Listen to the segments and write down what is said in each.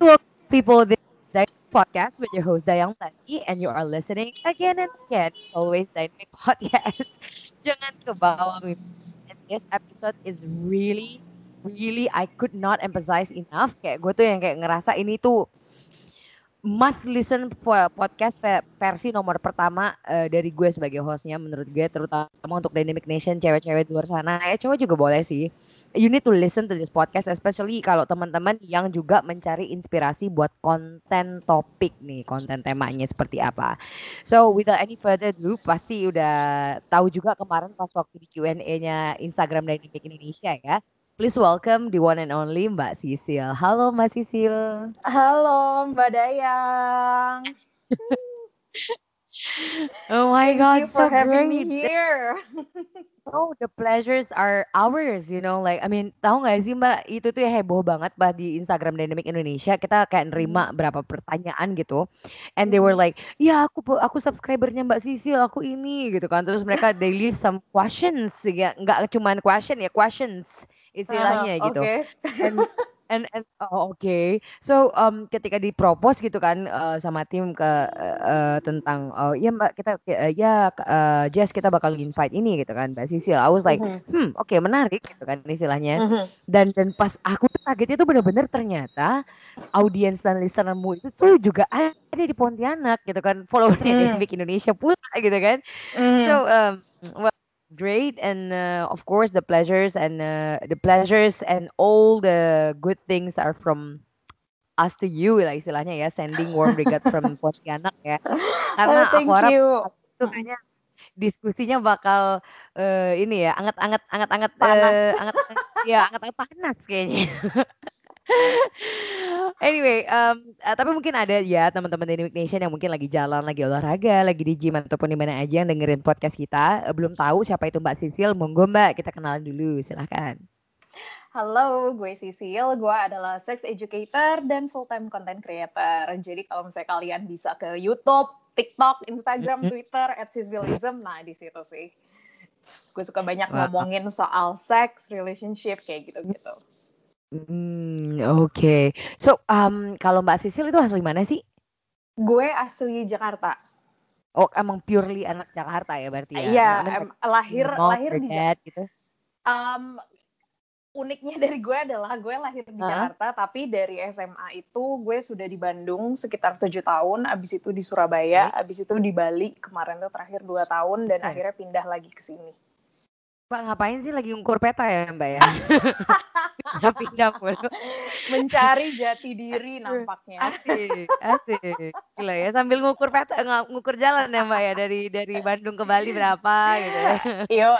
Welcome people, this is Dynamic Podcast with your host Dayang Lati and you are listening again and again. Always Dynamic Podcast. Jangan ke bawah mimpi. And this episode is really, really I could not emphasize enough. Kayak gue tuh yang kayak ngerasa ini tuh must listen podcast ve- versi nomor pertama eh, dari gue sebagai hostnya menurut gue terutama untuk Dynamic Nation cewek-cewek di luar sana. Ya cowok juga boleh sih. You need to listen to this podcast especially kalau teman-teman yang juga mencari inspirasi buat konten topik nih konten temanya seperti apa. So without any further ado pasti udah tahu juga kemarin pas waktu di Q&A-nya Instagram Dynamic Indonesia ya Please welcome the one and only Mbak Sisil. Halo Mbak Sisil. Halo Mbak Dayang. Oh my Thank God, you for so having me great. here. Oh, the pleasures are ours, you know. Like, I mean, tahu nggak sih Mbak, itu tuh heboh banget Mbak di Instagram Dynamic Indonesia. Kita kayak nerima berapa pertanyaan gitu, and they were Mhm. like, ya aku aku subscribernya Mbak Sisil, aku ini gitu kan. Terus mereka they leave some questions, ya nggak cuman question ya questions istilahnya Aha, gitu. And and and oh, oke so um, ketika dipropos gitu kan eh, sama tim ke eh, tentang oh ya mbak kita eh, ya eh, Jess kita bakal invite ini gitu kan mbak Sisil I was like Mhm. hmm oke menarik gitu kan istilahnya Mhm. dan dan pas aku tuh kagetnya tuh bener-bener ternyata audiens dan listenermu itu tuh juga ada di Pontianak gitu kan followernya Hmm. Dynamic Indonesia pula gitu kan Mhm. so um, well, great and uh, of course the pleasures and uh, the pleasures and all the good things are from us to you lah istilahnya ya sending warm regards from Pontianak ya karena Oh, aku harap you. itu kayaknya diskusinya bakal eh, ini ya anget-anget anget-anget Panas. eh, anget-anget ya anget-anget panas kayaknya Anyway, um, tapi mungkin ada ya teman-teman Dynamic Nation yang mungkin lagi jalan, lagi olahraga, lagi di gym ataupun di mana aja yang dengerin podcast kita. Eh, belum tahu siapa itu Mbak Sisil, monggo Mbak kita kenalan dulu, silahkan. Halo, gue Sisil. Gue adalah sex educator dan full-time content creator. Jadi kalau misalnya kalian bisa ke YouTube, TikTok, Instagram. Twitter, at Sisilism, nah di situ sih. Gue suka banyak ngomongin soal seks, relationship, kayak gitu-gitu. Hmm, oke. So, um, kalau Mbak Sisil itu asli mana sih? Gue asli Jakarta. Oh, emang purely anak Jakarta ya berarti ya? Iya, em, lahir lahir di Jakarta. gitu. Um, uniknya dari gue adalah gue lahir di Heeh. Jakarta, tapi dari SMA itu gue sudah di Bandung sekitar tujuh tahun, abis itu di Surabaya, abis itu di Bali kemarin tuh terakhir dua tahun dan Buset. akhirnya pindah lagi ke sini. Mbak ngapain sih lagi ngukur peta ya Mbak ya? Pindah-pindah mulu. Mencari jati diri nampaknya. Asik, asik. Gila ya sambil ngukur peta, ng- ngukur jalan ya Mbak ya dari dari Bandung ke Bali berapa gitu. ya. Yo,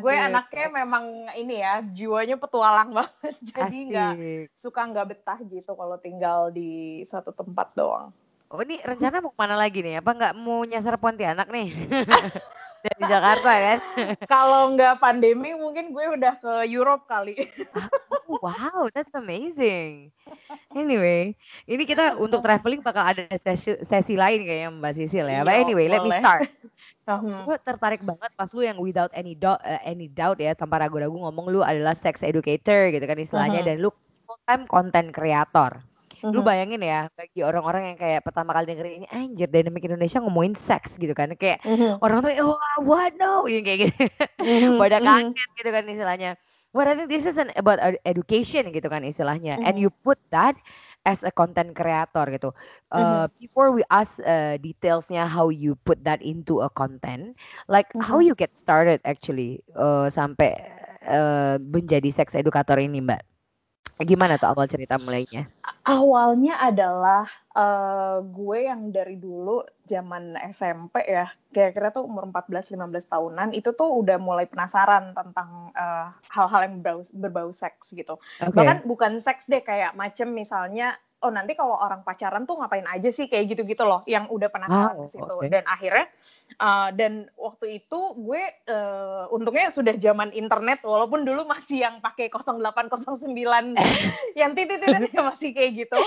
gue anaknya memang ini ya jiwanya petualang banget, jadi nggak suka nggak betah gitu kalau tinggal di satu tempat doang. Oh ini rencana mau ke mana lagi nih? Apa nggak mau nyasar Pontianak nih? Dari Jakarta kan? Kalau nggak pandemi mungkin gue udah ke Europe kali. Oh, wow, that's amazing. Anyway, ini kita untuk traveling bakal ada sesi, sesi lain kayaknya Mbak Sisil ya. But Iya, anyway, let me boleh. start. Gue tertarik banget pas lu yang without any doubt, eh, any doubt ya, tanpa ragu-ragu ngomong lu adalah sex educator gitu kan istilahnya Mhm. dan lu full time content creator. Lu Mhm. bayangin ya bagi orang-orang yang kayak pertama kali dengerin ini anjir Dynamic Indonesia ngomongin seks gitu kan kayak Mhm. orang tuh wah what no kayak gitu Mhm. pada Mhm. kaget gitu kan istilahnya Well, I think this is an about ed- education gitu kan istilahnya and Mhm. you put that as a content creator gitu. Uh, before we ask uh, detailsnya how you put that into a content, like how Mhm. you get started actually uh, sampai uh, menjadi seks educator ini Mbak. Gimana tuh awal cerita mulainya? Awalnya adalah uh, gue yang dari dulu zaman SMP ya, kira-kira tuh umur 14-15 tahunan itu tuh udah mulai penasaran tentang uh, hal-hal yang berbau, berbau seks gitu. Oke. Bahkan bukan seks deh kayak macem misalnya oh nanti kalau orang pacaran tuh ngapain aja sih kayak gitu-gitu loh yang udah penasaran Wow, ke situ oke. dan akhirnya uh, dan waktu itu gue uh, untungnya sudah zaman internet walaupun dulu masih yang pakai 0809 yang titik-titiknya masih kayak gitu.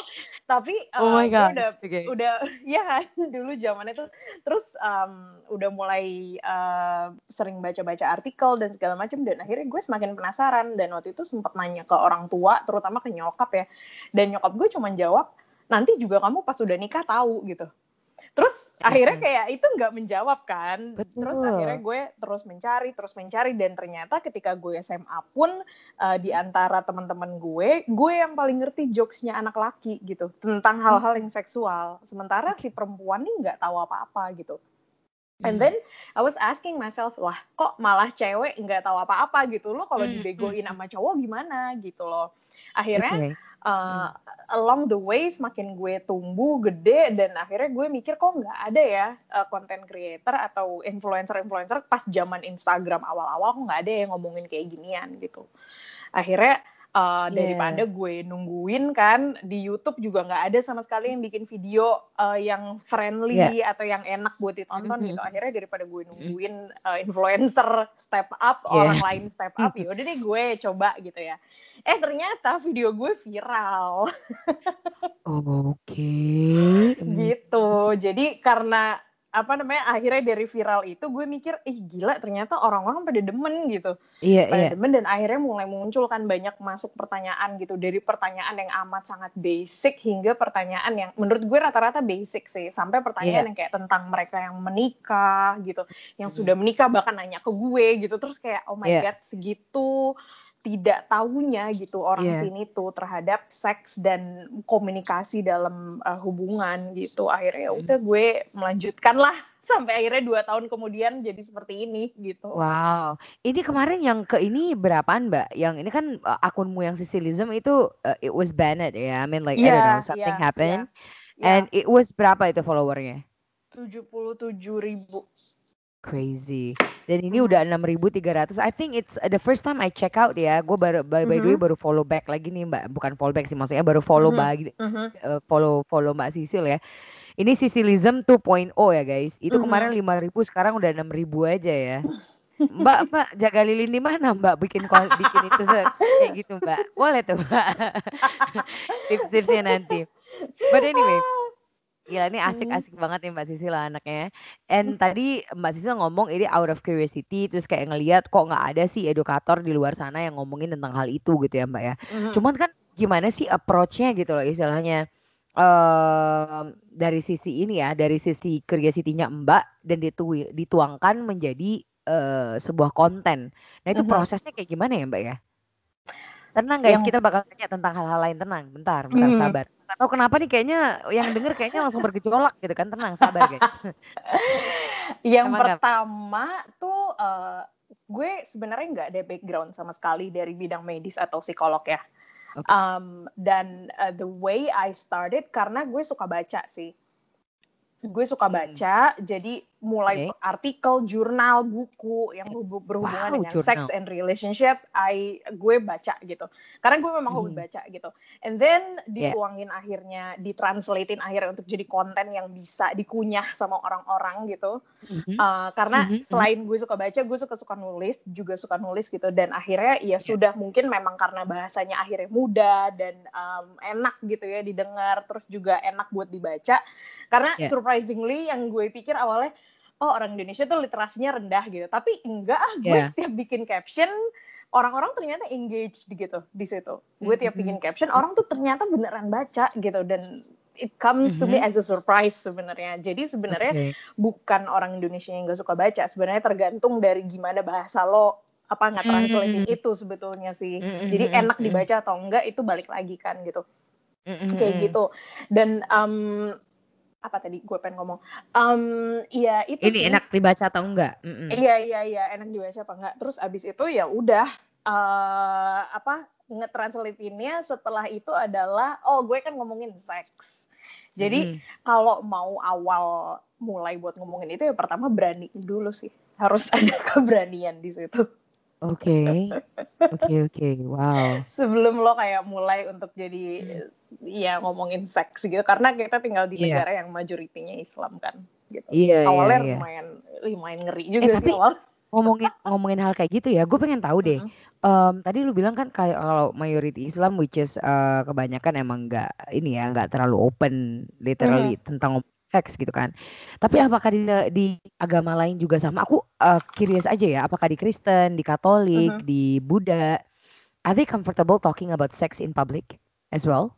Tapi Oh uh, my god. udah Oke. udah ya kan dulu zaman itu terus um, udah mulai uh, sering baca-baca artikel dan segala macam dan akhirnya gue semakin penasaran. Dan waktu itu sempat nanya ke orang tua terutama ke nyokap ya. Dan nyokap gue cuma jawab nanti juga kamu pas udah nikah tahu gitu terus akhirnya kayak itu nggak menjawab kan. Terus Betul. akhirnya gue terus mencari terus mencari dan ternyata ketika gue SMA pun uh, di antara teman-teman gue gue yang paling ngerti jokesnya anak laki gitu tentang hal-hal yang seksual. Sementara si perempuan nih nggak tahu apa-apa gitu. And then I was asking myself, wah kok malah cewek nggak tahu apa-apa gitu? Loh kalau Hmm, dibegoin hmm, sama cowok gimana? Gitu loh. Akhirnya Oke. Uh, along the way semakin gue tumbuh gede dan akhirnya gue mikir kok nggak ada ya uh, content creator atau influencer-influencer pas zaman Instagram awal-awal kok nggak ada yang ngomongin kayak ginian gitu. Akhirnya uh, Iya. daripada gue nungguin kan di YouTube juga nggak ada sama sekali yang bikin video uh, yang friendly atau yang enak buat ditonton Mhm. gitu. Akhirnya daripada gue nungguin uh, influencer step up, Iya. orang lain step up, ya udah deh gue coba gitu ya. Eh ternyata video gue viral Oke. Hmm. gitu. Jadi karena apa namanya akhirnya dari viral itu gue mikir ih gila ternyata orang-orang pada demen gitu Iya, pada iya. demen dan akhirnya mulai muncul kan banyak masuk pertanyaan gitu dari pertanyaan yang amat sangat basic hingga pertanyaan yang menurut gue rata-rata basic sih sampai pertanyaan Iya. yang kayak tentang mereka yang menikah gitu yang Hmm. sudah menikah bahkan nanya ke gue gitu terus kayak oh my Iya. god segitu tidak tahunya gitu orang Iya. sini tuh terhadap seks dan komunikasi dalam uh, hubungan gitu akhirnya ya Hmm. udah gue melanjutkan lah sampai akhirnya dua tahun kemudian jadi seperti ini gitu Wow, ini kemarin yang ke ini berapaan Mbak? Yang ini kan uh, akunmu yang Sicilism itu uh, it was banned ya. I mean like I don't Iya, know something iya, happened iya. and it was berapa itu followernya? 77 ribu. Crazy. Dan ini Mhm. udah 6.300. I think it's the first time I check out ya. Gue baru by, by the way Mhm. baru follow back lagi nih Mbak. Bukan follow back sih maksudnya baru follow Mhm. bagi Mhm. uh, follow follow Mbak Sisil ya. Ini Sicilism 2.0 ya guys. Itu Mhm. kemarin 5.000 sekarang udah 6.000 aja ya. Mbak, Mbak jaga lilin di mana Mbak bikin kon- bikin itu se- kayak gitu Mbak. Boleh tuh Mbak. Tips-tipsnya nanti. But anyway, Gila ini asik-asik banget nih Mbak Sisil anaknya. And tadi Mbak Sisil ngomong ini out of curiosity terus kayak ngeliat kok nggak ada sih edukator di luar sana yang ngomongin tentang hal itu gitu ya Mbak ya. Mhm. Cuman kan gimana sih approach-nya gitu loh istilahnya em, dari sisi ini ya, dari sisi curiosity-nya Mbak dan ditu- dituangkan menjadi eh, sebuah konten. Nah itu prosesnya kayak gimana ya Mbak ya? Tenang guys, Yang kita bakal tanya tentang hal-hal lain. Tenang, bentar, bentar, sabar. Gak tahu kenapa nih kayaknya yang denger kayaknya langsung bergejolak gitu kan. Tenang, sabar guys. yang Emang pertama tuh eh, gue sebenarnya nggak ada background sama sekali dari bidang medis atau psikolog ya. Oke. Um, dan uh, the way I started karena gue suka baca sih. Gue suka Hmm. baca, jadi mulai Oke. artikel, jurnal, buku yang berhub- berhubungan Wow, dengan jurnal. sex and relationship, I gue baca gitu. Karena gue memang hobi Hmm. baca gitu. And then Yeah. dituangin akhirnya, ditranslatein akhirnya untuk jadi konten yang bisa dikunyah sama orang-orang gitu. Mhm. Uh, karena Mhm, mhm. selain gue suka baca, gue suka suka nulis, juga suka nulis gitu. Dan akhirnya ya sudah mungkin memang karena bahasanya akhirnya mudah dan um, enak gitu ya didengar, terus juga enak buat dibaca. Karena Yeah. surprisingly yang gue pikir awalnya, oh orang Indonesia tuh literasinya rendah gitu. Tapi enggak, ah gue Yeah. setiap bikin caption orang-orang ternyata engaged gitu di situ. Gue tiap Mhm. bikin caption orang tuh ternyata beneran baca gitu dan it comes to me Mhm. as a surprise sebenarnya. Jadi sebenarnya Oke. bukan orang Indonesia yang gak suka baca. Sebenarnya tergantung dari gimana bahasa lo apa nggak translatein Mm. itu sebetulnya sih. Mm, Jadi mm, enak mm, dibaca atau enggak itu balik lagi kan gitu. Mm-mm. kayak gitu dan um, apa tadi gue pengen ngomong? Um, iya itu Ini sih. enak dibaca atau enggak? Iya iya iya enak dibaca apa enggak. Terus abis itu ya udah eh apa ngetranslatinnya setelah itu adalah oh gue kan ngomongin seks. Jadi Mm-mm. kalau mau awal mulai buat ngomongin itu ya pertama berani dulu sih. Harus ada keberanian di situ Oke, oke, oke, wow. sebelum lo kayak mulai untuk jadi ya ngomongin seks gitu karena kita tinggal di Hmm. Iya. negara yang majoritinya Islam kan gitu Iya, iya, awalnya iya. lumayan lumayan ngeri juga Eh, sih tapi- awal Ngomongin ngomongin hal kayak gitu ya, gue pengen tahu deh. Mm-mm. Em, tadi lu bilang kan kayak kalau mayority Islam, which is eh, kebanyakan emang nggak ini ya, nggak terlalu open, literally tentang ngomong seks gitu kan. Tapi apakah di, di agama lain juga sama? Aku eh, curious aja ya, apakah di Kristen, di Katolik, Mhm. di Buddha, are they comfortable talking about sex in public as well?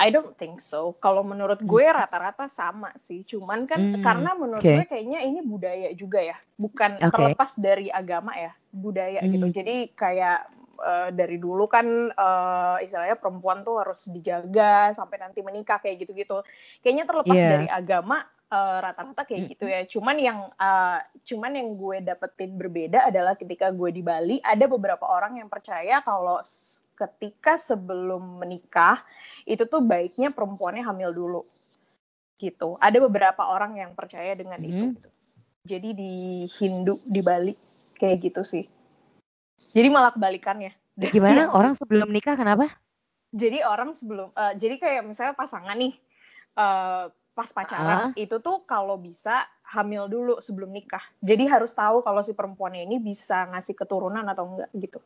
I don't think so. Kalau menurut gue rata-rata sama sih. Cuman kan Hmm, karena menurut oke. gue kayaknya ini budaya juga ya, bukan Oke. terlepas dari agama ya, budaya gitu. Hmm. Jadi kayak eh, dari dulu kan eh, istilahnya perempuan tuh harus dijaga sampai nanti menikah kayak gitu-gitu. Kayaknya terlepas Iya. dari agama eh, rata-rata kayak gitu ya. Cuman yang eh, cuman yang gue dapetin berbeda adalah ketika gue di Bali ada beberapa orang yang percaya kalau ketika sebelum menikah itu tuh baiknya perempuannya hamil dulu gitu. Ada beberapa orang yang percaya dengan itu. Mhm. gitu. Jadi di Hindu di Bali kayak gitu sih. Jadi malah kebalikannya. Gimana orang sebelum nikah kenapa? Jadi orang sebelum, eh, jadi kayak misalnya pasangan nih, eh, pas pacaran itu tuh kalau bisa hamil dulu sebelum nikah. Jadi harus tahu kalau si perempuannya ini bisa ngasih keturunan atau enggak gitu.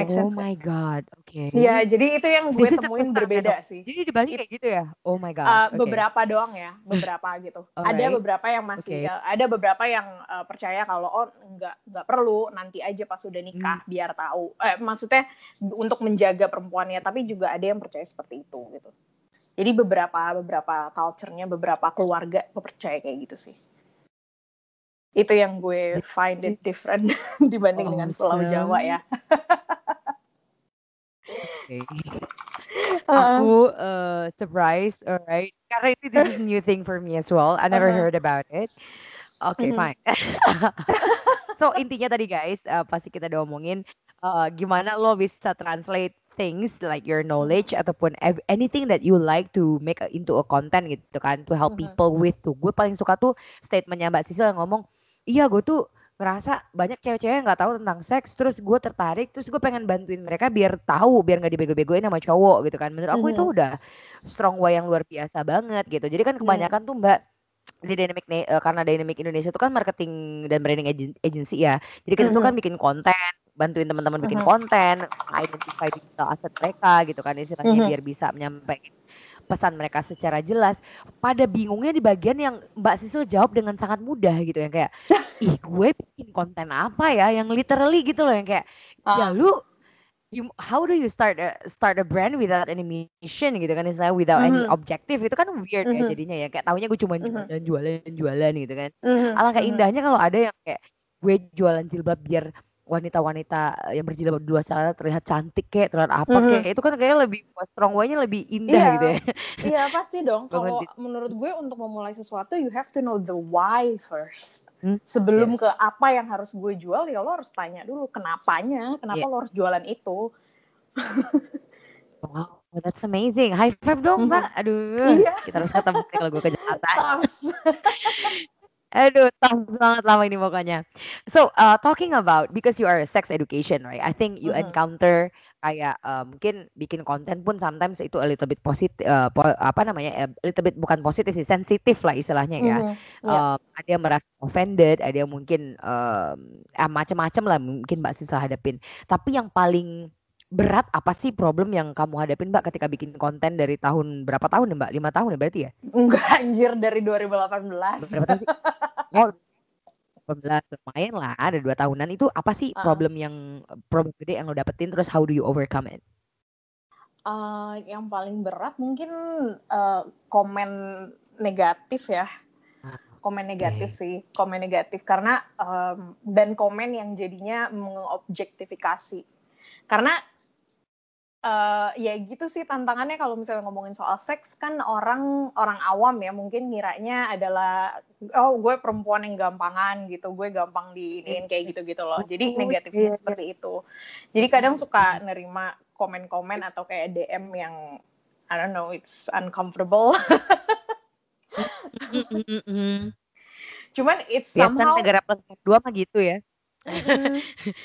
Make Oh sense? kan? my god, oke. Iya, jadi itu yang gue This temuin berbeda sih. Jadi di Bali kayak gitu ya? Oh my god. Uh, oke. beberapa doang ya, beberapa gitu. Ada Alright. beberapa yang masih, Oke. uh, ada beberapa yang uh, percaya kalau oh nggak nggak perlu nanti aja pas udah Hmm. nikah biar tahu. Eh, maksudnya untuk menjaga perempuannya, tapi juga ada yang percaya seperti itu gitu. Jadi beberapa beberapa culture-nya, beberapa keluarga percaya kayak gitu sih. Itu yang gue find it different dibanding dengan Pulau Jawa ya. Oke. Aku uh, surprised, alright. Karena itu this is new thing for me as well. I never Uh-huh. heard about it. Oke, Mhm. fine. so intinya tadi guys, uh, pasti kita udah omongin uh, gimana lo bisa translate things like your knowledge ataupun anything that you like to make into a content gitu kan, to help Mhm. people with tuh. Gue paling suka tuh statementnya Mbak Sisil yang ngomong, iya gue tuh ngerasa banyak cewek-cewek yang nggak tahu tentang seks, terus gue tertarik, terus gue pengen bantuin mereka biar tahu, biar nggak dibego-begoin sama cowok gitu kan. Menurut aku itu Mhm. udah strong way yang luar biasa banget gitu. Jadi kan Iya. kebanyakan tuh Mbak di Dynamic eh, karena Dynamic Indonesia itu kan marketing dan branding agen- agency ya. Jadi kita tuh kan bikin konten, bantuin teman-teman bikin Mhm. konten, identify digital asset mereka gitu kan istilahnya Mhm. biar bisa menyampaikan pesan mereka secara jelas. Pada bingungnya di bagian yang Mbak Sisil jawab dengan sangat mudah gitu yang kayak, ih gue bikin konten apa ya yang literally gitu loh yang kayak, ya Ah. lu you, how do you start a, start a brand without any mission gitu kan istilahnya without any Mhm. objective itu kan weird ya Mhm. jadinya ya kayak taunya gue cuma Mhm. jualan jualan jualan gitu kan Mhm, alangkah mhm. indahnya kalau ada yang kayak gue jualan jilbab biar wanita-wanita yang berjilbab dua celana terlihat cantik kayak terlihat apa Mhm. kayak itu kan kayak lebih strong way-nya lebih indah Iya. gitu ya Iya pasti dong. Kalau menurut gue untuk memulai sesuatu you have to know the why first. Hmm, Sebelum yes. ke apa yang harus gue jual ya lo harus tanya dulu kenapanya, kenapa Iya. lo harus jualan itu. wow that's amazing high five dong Mhm. mbak aduh Iya. kita harus ketemu kalau gue ke Jakarta. Aduh, tas banget lama ini pokoknya. So, uh, talking about because you are a sex education, right? I think you Mhm. encounter kayak uh, mungkin bikin konten pun sometimes itu a little bit positif, uh, po- apa namanya, a little bit bukan positif sih, sensitif lah istilahnya ya. Mhm, iya. Um, ada yang merasa offended, ada yang mungkin um, ah, macem-macem lah mungkin Mbak Sisa hadapin. Tapi yang paling berat apa sih problem yang kamu hadapin Mbak ketika bikin konten dari tahun berapa tahun ya Mbak? Lima tahun ya berarti ya? Enggak anjir dari 2018. Berapa tahun sih? Oh, 18 lumayan lah ada dua tahunan itu apa sih Ah. problem yang problem gede yang lo dapetin terus how do you overcome it? Eh, yang paling berat mungkin eh, komen negatif ya. Ah, Komen negatif sih, komen negatif karena em, dan komen yang jadinya mengobjektifikasi. Karena uh, ya gitu sih tantangannya kalau misalnya ngomongin soal seks kan orang orang awam ya mungkin ngiranya adalah oh gue perempuan yang gampangan gitu gue gampang diinin kayak gitu gitu loh. Jadi Oh, negatifnya iya, iya. seperti itu. Jadi kadang suka nerima komen-komen atau kayak DM yang I don't know it's uncomfortable. Cuman it's Biasa somehow negara plus dua mah gitu ya.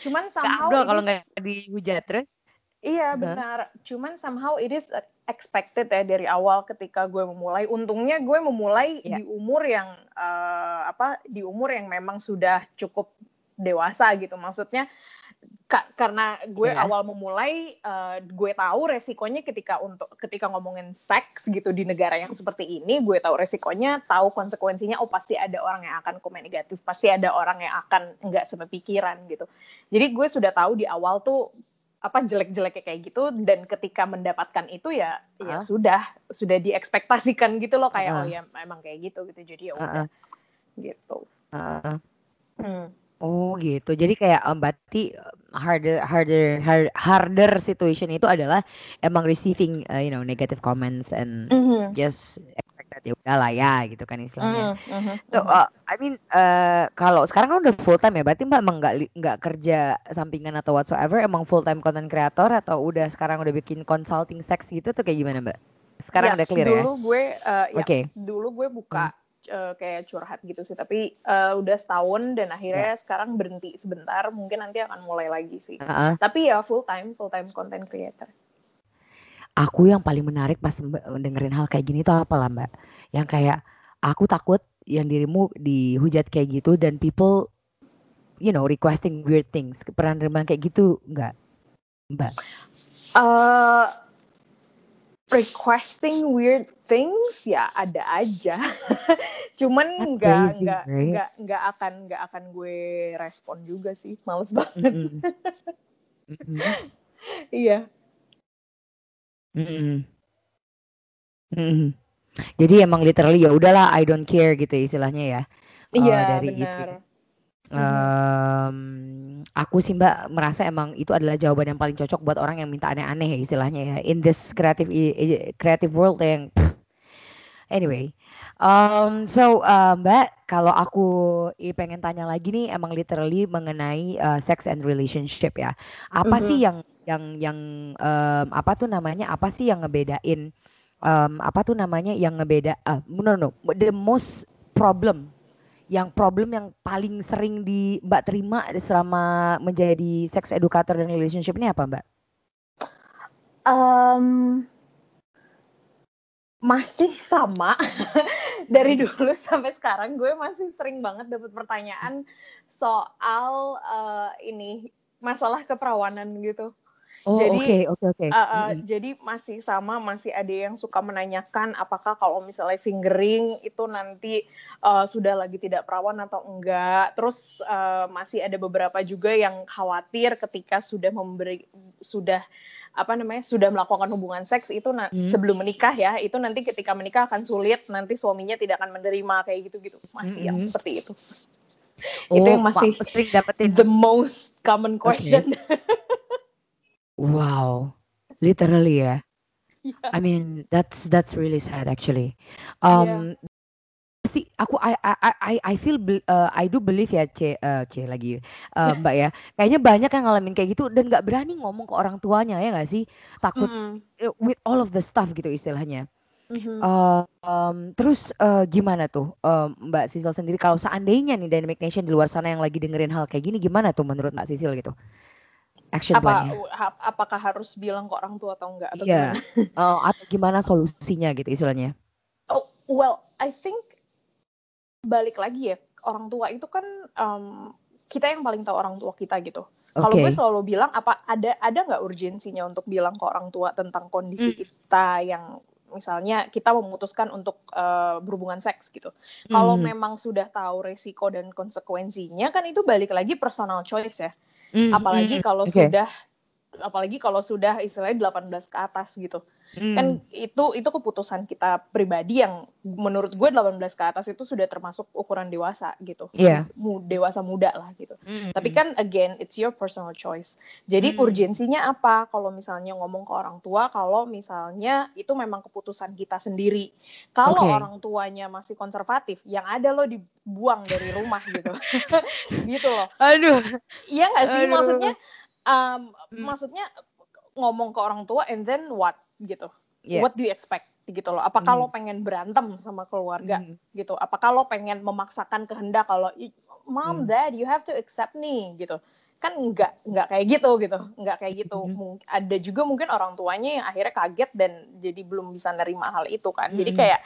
Cuman somehow kalau nggak dihujat terus. Iya benar. Cuman somehow it is expected ya dari awal ketika gue memulai. Untungnya gue memulai Iya. di umur yang eh, apa? Di umur yang memang sudah cukup dewasa gitu. Maksudnya ka- karena gue Iya. awal memulai, eh, gue tahu resikonya ketika untuk ketika ngomongin seks gitu di negara yang seperti ini, gue tahu resikonya, tahu konsekuensinya. Oh pasti ada orang yang akan komen negatif, pasti ada orang yang akan nggak sepikiran gitu. Jadi gue sudah tahu di awal tuh apa jelek-jeleknya kayak gitu dan ketika mendapatkan itu ya ya Ah. sudah sudah diekspektasikan gitu loh kayak Ah. oh ya emang kayak gitu gitu jadi ya Ah, udah gitu. Heeh. Hmm. Oh gitu. Jadi kayak um, berarti um, harder harder har- harder situation itu adalah emang receiving uh, you know negative comments and Mhm. just expect that ya udahlah ya gitu kan istilahnya. Mhm, mhm, So, mhm. uh, I mean, uh, kalau sekarang kan udah full time ya, berarti mbak emang nggak nggak kerja sampingan atau whatsoever, emang full time content creator atau udah sekarang udah bikin consulting sex gitu tuh kayak gimana mbak? Sekarang Ya, udah clear ya? dulu gue eh, ya, Oke. dulu gue buka eh, kayak curhat gitu sih tapi eh, udah setahun dan akhirnya Ya. sekarang berhenti sebentar mungkin nanti akan mulai lagi sih Heeh. tapi ya full time full time content creator Aku yang paling menarik pas dengerin hal kayak gini tuh apa lah mbak? Yang kayak aku takut yang dirimu dihujat kayak gitu dan people, you know, requesting weird things. Pernah nerima kayak gitu nggak, mbak? eh requesting weird things ya ada aja cuman nggak nggak nggak nggak akan nggak akan gue respon juga sih males banget Mm-mm. Mm-mm. iya Mm-mm. Mm-mm. Jadi emang literally ya udahlah I don't care gitu istilahnya ya. Eh, iya dari itu. benar Em, aku sih Mbak merasa emang itu adalah jawaban yang paling cocok buat orang yang minta aneh-aneh ya istilahnya ya. In this creative i- i- creative world yang anyway. Um, so uh, Mbak, kalau aku i- pengen tanya lagi nih emang literally mengenai uh, sex and relationship ya. Apa Mhm. sih yang yang yang em, apa tuh namanya? Apa sih yang ngebedain em, apa tuh namanya yang ngebeda ah no no the most problem yang problem yang paling sering di Mbak terima selama menjadi sex educator dan relationship ini apa Mbak? Em, masih sama dari dulu sampai sekarang gue masih sering banget dapat pertanyaan soal eh, ini masalah keperawanan gitu. Oh Jadi, oke oke oke. Uh, uh, Mm-mm. Jadi masih sama, masih ada yang suka menanyakan apakah kalau misalnya fingering itu nanti uh, sudah lagi tidak perawan atau enggak. Terus uh, masih ada beberapa juga yang khawatir ketika sudah memberi sudah apa namanya sudah melakukan hubungan seks itu na- Hmm. sebelum menikah ya itu nanti ketika menikah akan sulit nanti suaminya tidak akan menerima kayak gitu-gitu masih yang Mm-mm. seperti itu itu yang Oh, masih dapetin. the most common question Wow, literally ya. Iya. I mean that's that's really sad actually. Um, sih aku I I I feel uh, I do believe ya C uh, C lagi uh, Mbak ya. Kayaknya banyak yang ngalamin kayak gitu dan nggak berani ngomong ke orang tuanya ya nggak sih? Takut Mm-mm. uh, with all of the stuff gitu istilahnya. Mhm. Uh, um, terus uh, gimana tuh um, Mbak Sisil sendiri kalau seandainya nih Dynamic Nation di luar sana yang lagi dengerin hal kayak gini gimana tuh menurut Mbak Sisil gitu? Action apa plan-nya. ha- apakah harus bilang ke orang tua atau enggak atau Iya. gimana? Uh, atau gimana solusinya gitu istilahnya? Oh, well, I think balik lagi ya orang tua itu kan um, kita yang paling tahu orang tua kita gitu. Kalau Oke. gue selalu bilang apa ada ada nggak urgensinya untuk bilang ke orang tua tentang kondisi Hmm. kita yang misalnya kita memutuskan untuk uh, berhubungan seks gitu. Kalau Mhm. memang sudah tahu resiko dan konsekuensinya kan itu balik lagi personal choice ya. Mhm, Apalagi mhm. kalau Oke. sudah apalagi kalau sudah istilahnya 18 ke atas gitu. Hmm. Kan itu itu keputusan kita pribadi yang menurut gue 18 ke atas itu sudah termasuk ukuran dewasa gitu. Yeah. Dewasa muda lah gitu. Mm. Tapi kan again it's your personal choice. Jadi mm. urgensinya apa kalau misalnya ngomong ke orang tua kalau misalnya itu memang keputusan kita sendiri. Kalau okay. orang tuanya masih konservatif, yang ada lo dibuang dari rumah gitu. gitu loh. Aduh. Iya gak sih Aduh. maksudnya um, mm. maksudnya ngomong ke orang tua and then what gitu. Yeah. What do you expect gitu loh. Apakah mm. lo pengen berantem sama keluarga mm. gitu? Apakah lo pengen memaksakan kehendak kalau mom, mm. dad, you have to accept nih gitu. Kan enggak enggak kayak gitu gitu. Enggak kayak gitu. Mm. Ada juga mungkin orang tuanya yang akhirnya kaget dan jadi belum bisa nerima hal itu kan. Mm. Jadi kayak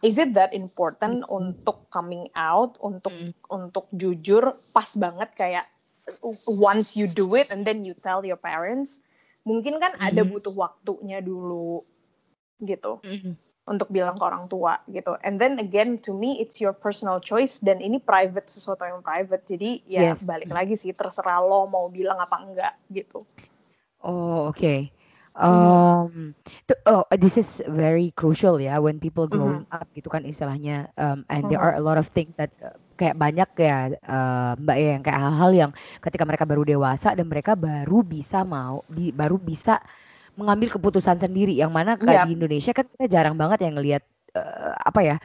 is it that important mm. untuk coming out, untuk mm. untuk jujur pas banget kayak once you do it and then you tell your parents mungkin kan mm-hmm. ada butuh waktunya dulu gitu mm-hmm. untuk bilang ke orang tua gitu and then again to me it's your personal choice dan ini private sesuatu yang private jadi ya yes. balik lagi sih terserah lo mau bilang apa enggak gitu oh oke okay. Um, to, oh, this is very crucial ya when people growing mm -hmm. up gitu kan istilahnya um, and mm -hmm. there are a lot of things that uh, kayak banyak ya uh, mbak ya yang kayak hal-hal yang ketika mereka baru dewasa dan mereka baru bisa mau di, baru bisa mengambil keputusan sendiri yang mana kayak yep. di Indonesia kan kita jarang banget yang ngelihat uh, apa ya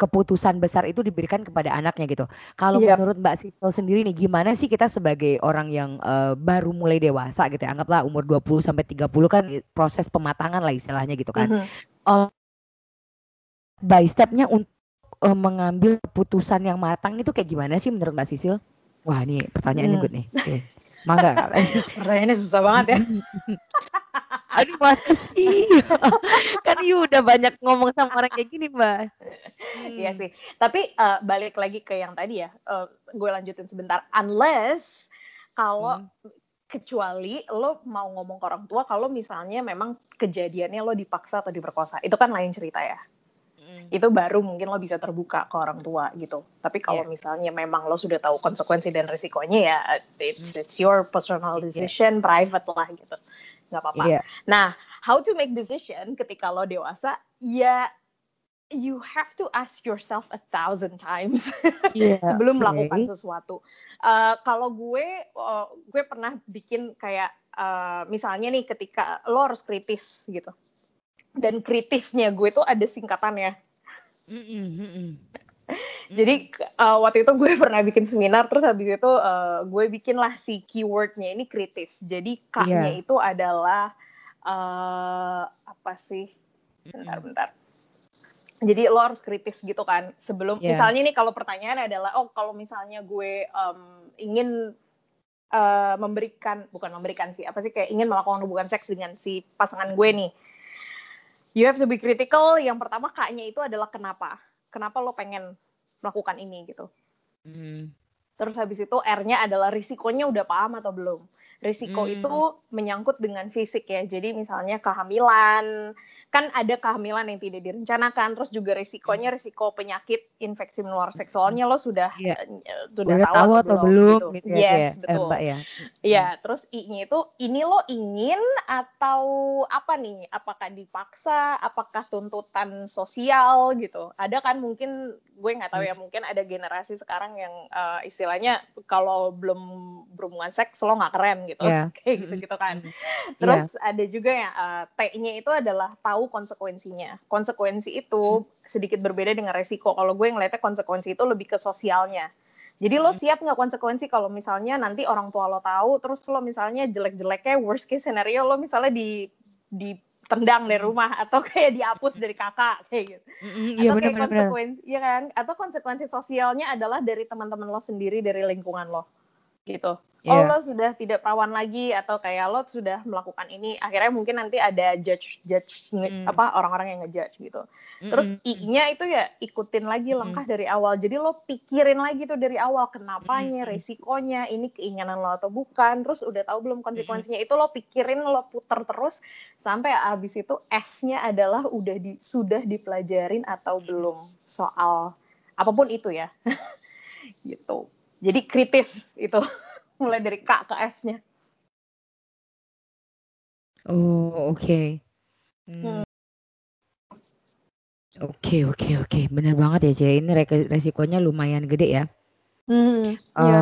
keputusan besar itu diberikan kepada anaknya gitu. Kalau yep. menurut Mbak Sipil sendiri nih gimana sih kita sebagai orang yang uh, baru mulai dewasa gitu ya, anggaplah umur 20 sampai 30 kan proses pematangan lah istilahnya gitu kan. Mm -hmm. uh, by stepnya untuk uh, mengambil keputusan yang matang itu kayak gimana sih menurut Mbak Sisil? Wah, ini pertanyaannya hmm. good nih. Okay. Mangga. Pertanyaannya susah banget ya. Aduh masa sih? kan you udah banyak ngomong sama orang kayak gini, Mbak. Hmm. Iya sih. Tapi uh, balik lagi ke yang tadi ya. Uh, gue lanjutin sebentar. Unless kalau hmm. kecuali lo mau ngomong ke orang tua kalau misalnya memang kejadiannya lo dipaksa atau diperkosa. Itu kan lain cerita ya itu baru mungkin lo bisa terbuka ke orang tua gitu. Tapi kalau yeah. misalnya memang lo sudah tahu konsekuensi dan risikonya ya it's, it's your personal decision, yeah. private lah gitu, nggak apa-apa. Yeah. Nah, how to make decision ketika lo dewasa? Ya you have to ask yourself a thousand times yeah, sebelum okay. melakukan sesuatu. Uh, kalau gue, uh, gue pernah bikin kayak uh, misalnya nih ketika lo harus kritis gitu dan kritisnya gue tuh ada singkatannya. Jadi uh, waktu itu gue pernah bikin seminar, terus habis itu uh, gue bikin lah si keywordnya ini kritis. Jadi k-nya yeah. itu adalah uh, apa sih? Bentar-bentar. Jadi lo harus kritis gitu kan. Sebelum yeah. misalnya nih kalau pertanyaan adalah, oh kalau misalnya gue um, ingin uh, memberikan, bukan memberikan sih, apa sih kayak ingin melakukan hubungan seks dengan si pasangan gue nih you have to be critical. Yang pertama kaknya itu adalah kenapa? Kenapa lo pengen melakukan ini gitu? Mm. Terus habis itu R-nya adalah risikonya udah paham atau belum? Risiko hmm. itu menyangkut dengan fisik ya. Jadi misalnya kehamilan, kan ada kehamilan yang tidak direncanakan, terus juga risikonya hmm. risiko penyakit infeksi menular seksualnya lo sudah ya. sudah tahu, tahu atau belum? Gitu. gitu. Ya, yes, ya. betul. Eh, ya. Iya, hmm. terus I-nya itu ini lo ingin atau apa nih? Apakah dipaksa? Apakah tuntutan sosial gitu? Ada kan mungkin gue nggak tahu ya, mungkin ada generasi sekarang yang uh, istilahnya kalau belum berhubungan seks lo nggak keren gitu gitu. Yeah. kayak gitu gitu kan. Terus yeah. ada juga ya uh, T-nya itu adalah tahu konsekuensinya. Konsekuensi itu sedikit berbeda dengan resiko. Kalau gue ngeliatnya konsekuensi itu lebih ke sosialnya. Jadi lo siap nggak konsekuensi kalau misalnya nanti orang tua lo tahu, terus lo misalnya jelek-jeleknya worst case scenario lo misalnya di di tendang dari rumah atau kayak dihapus dari kakak kayak gitu. Mm, iya, atau kayak konsekuensi, ya kan? Atau konsekuensi sosialnya adalah dari teman-teman lo sendiri dari lingkungan lo. Gitu yeah. oh iya. lo sudah tidak perawan lagi atau kayak lo sudah melakukan ini akhirnya mungkin nanti ada judge judge mm. apa orang-orang yang ngejudge gitu mm terus i-nya itu ya ikutin lagi langkah mm. dari awal jadi lo pikirin lagi tuh dari awal kenapanya mm. resikonya ini keinginan lo atau bukan terus udah tahu belum konsekuensinya mm. itu lo pikirin lo puter terus sampai abis itu S-nya adalah udah di sudah dipelajarin atau belum soal apa pun itu ya gitu jadi kritis itu mulai dari K ke S-nya. Oh, oke. Okay. Hmm. Hmm. Oke oke oke, bener banget ya, Cie, ini resikonya lumayan gede ya. Mhm, iya.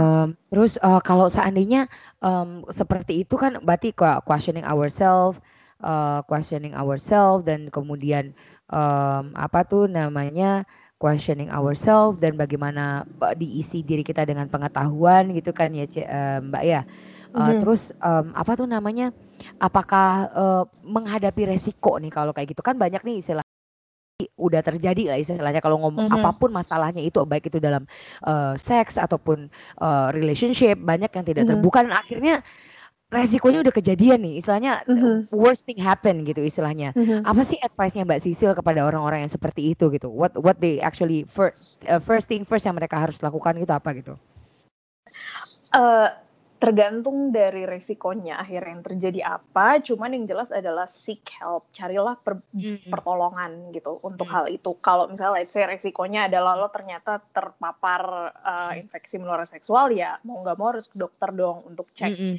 terus, uh, kalau seandainya, um, seperti itu kan berarti questioning ourselves, uh, questioning ourselves dan kemudian, um, apa tuh namanya, questioning ourselves dan bagaimana diisi diri kita dengan pengetahuan gitu kan ya, Cie, Mbak, ya. Uh, Mhm. terus, um, apa tuh namanya, apakah, uh, menghadapi resiko nih kalau kayak gitu kan banyak nih istilah udah terjadi lah istilahnya kalau ngomong Mhm. apa pun masalahnya itu baik itu dalam uh, seks ataupun uh, relationship banyak yang tidak Mhm. terbuka dan akhirnya resikonya udah kejadian nih istilahnya Mhm. worst thing happen gitu istilahnya Mhm. apa sih advice-nya Mbak Sisil kepada orang-orang yang seperti itu gitu what what they actually first uh, first thing first yang mereka harus lakukan gitu apa gitu uh, tergantung dari resikonya akhirnya yang terjadi apa cuman yang jelas adalah seek help carilah per, mm. pertolongan gitu untuk mm. hal itu kalau misalnya let's say resikonya adalah lo ternyata terpapar uh, infeksi menular seksual ya mau nggak mau harus ke dokter dong untuk cek mm -hmm.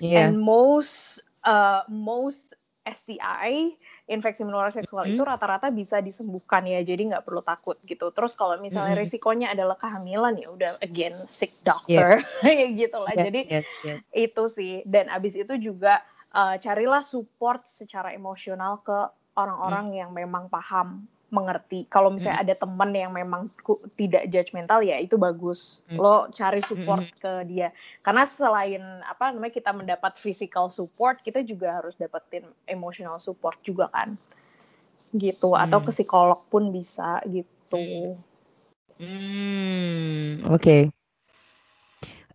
Yeah. and most uh, most STI infeksi menular seksual mm -hmm. itu rata-rata bisa disembuhkan ya jadi nggak perlu takut gitu terus kalau misalnya mm -hmm. risikonya adalah kehamilan ya udah again sick doctor yeah. gitu lah yes, jadi yes, yes. itu sih dan abis itu juga uh, carilah support secara emosional ke orang-orang mm. yang memang paham mengerti. Kalau misalnya mm. ada teman yang memang tidak judgmental ya itu bagus. Mm. Lo cari support mm. ke dia. Karena selain apa namanya kita mendapat physical support, kita juga harus dapetin emotional support juga kan. Gitu mm. atau ke psikolog pun bisa gitu. Hmm, oke. Okay.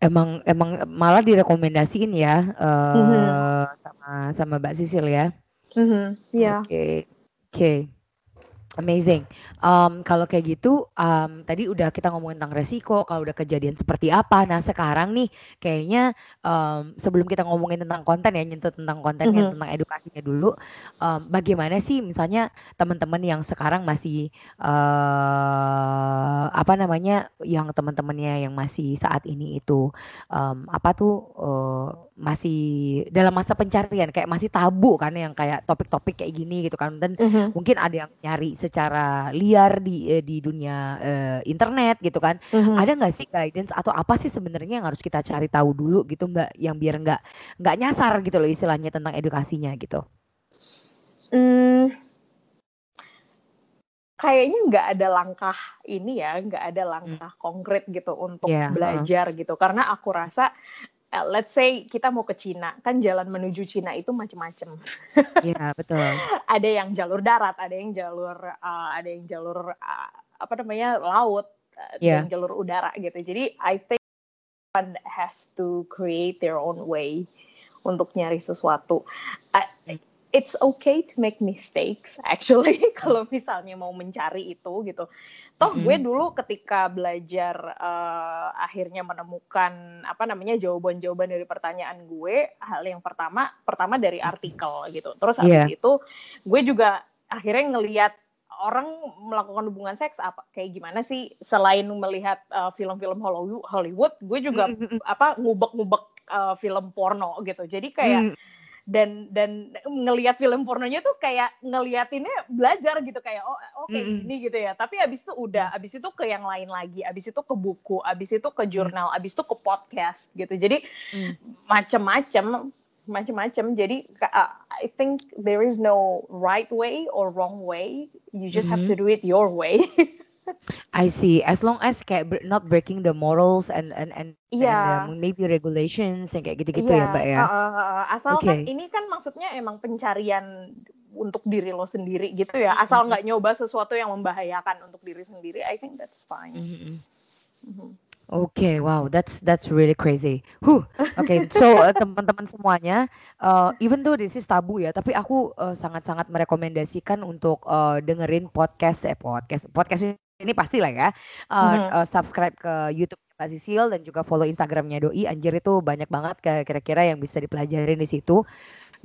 Emang emang malah direkomendasiin ya uh, mm-hmm. sama sama Mbak Sisil ya. Mm-hmm. Yeah. Oke. Okay. Oke. Okay. Amazing. Um, kalau kayak gitu, um, tadi udah kita ngomongin tentang resiko, kalau udah kejadian seperti apa. Nah sekarang nih, kayaknya um, sebelum kita ngomongin tentang konten ya, nyentuh tentang kontennya, mm -hmm. tentang edukasinya dulu. Um, bagaimana sih, misalnya teman-teman yang sekarang masih uh, apa namanya, yang teman-temannya yang masih saat ini itu um, apa tuh uh, masih dalam masa pencarian, kayak masih tabu kan, yang kayak topik-topik kayak gini gitu kan, dan -hmm. mungkin ada yang nyari secara liar di eh, di dunia eh, internet gitu kan. Mm-hmm. Ada nggak sih guidance atau apa sih sebenarnya yang harus kita cari tahu dulu gitu Mbak yang biar nggak nggak nyasar gitu loh istilahnya tentang edukasinya gitu. Hmm, kayaknya nggak ada langkah ini ya, nggak ada langkah hmm. konkret gitu untuk yeah, belajar uh. gitu. Karena aku rasa Uh, let's say kita mau ke Cina, kan jalan menuju Cina itu macam-macam. Iya, betul. ada yang jalur darat, ada yang jalur uh, ada yang jalur uh, apa namanya? laut, uh, yeah. dan jalur udara gitu. Jadi I think one has to create their own way untuk nyari sesuatu. Uh, it's okay to make mistakes actually kalau misalnya mau mencari itu gitu. Toh mm -hmm. gue dulu ketika belajar uh, akhirnya menemukan apa namanya jawaban-jawaban dari pertanyaan gue, hal yang pertama pertama dari artikel gitu. Terus habis yeah. itu gue juga akhirnya ngelihat orang melakukan hubungan seks apa kayak gimana sih selain melihat film film-film Hollywood, gue juga mm -hmm. apa ngubek-ngubek uh, film porno gitu. Jadi kayak mm dan dan ngelihat film pornonya tuh kayak ngeliatinnya belajar gitu kayak oh oke okay, mm. ini gitu ya tapi abis itu udah abis itu ke yang lain lagi abis itu ke buku abis itu ke jurnal abis itu ke podcast gitu jadi mm. macem-macem macem-macem jadi uh, I think there is no right way or wrong way you just mm -hmm. have to do it your way I see. As long as kayak not breaking the morals and and and, yeah. and um, maybe regulations yang kayak gitu-gitu yeah. ya, Mbak ya. Uh, uh, uh, asal okay. kan ini kan maksudnya emang pencarian untuk diri lo sendiri gitu ya. Asal nggak mm -hmm. nyoba sesuatu yang membahayakan untuk diri sendiri, I think that's fine. Mm -hmm. Mm -hmm. Oke, okay, wow, that's that's really crazy. Huh. Oke, okay, so uh, teman-teman semuanya, uh, even though this is tabu ya, tapi aku sangat-sangat uh, merekomendasikan untuk uh, dengerin podcast, eh podcast, podcast ini pasti lah ya. Uh, mm-hmm. uh, subscribe ke YouTube Mbak Sisil dan juga follow Instagramnya Doi. Anjir itu banyak banget kira-kira yang bisa dipelajarin di situ.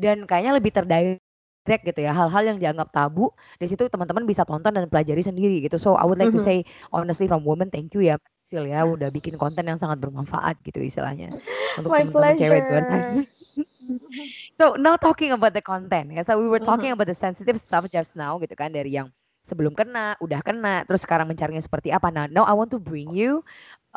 Dan kayaknya lebih terdirect gitu ya. Hal-hal yang dianggap tabu di situ teman-teman bisa tonton dan pelajari sendiri gitu. So I would like mm-hmm. to say honestly from woman thank you ya Sil ya udah bikin konten yang sangat bermanfaat gitu istilahnya untuk teman-teman cewek luar so now talking about the content ya. So we were talking mm-hmm. about the sensitive stuff just now gitu kan dari yang sebelum kena, udah kena, terus sekarang mencarinya seperti apa. Nah, now I want to bring you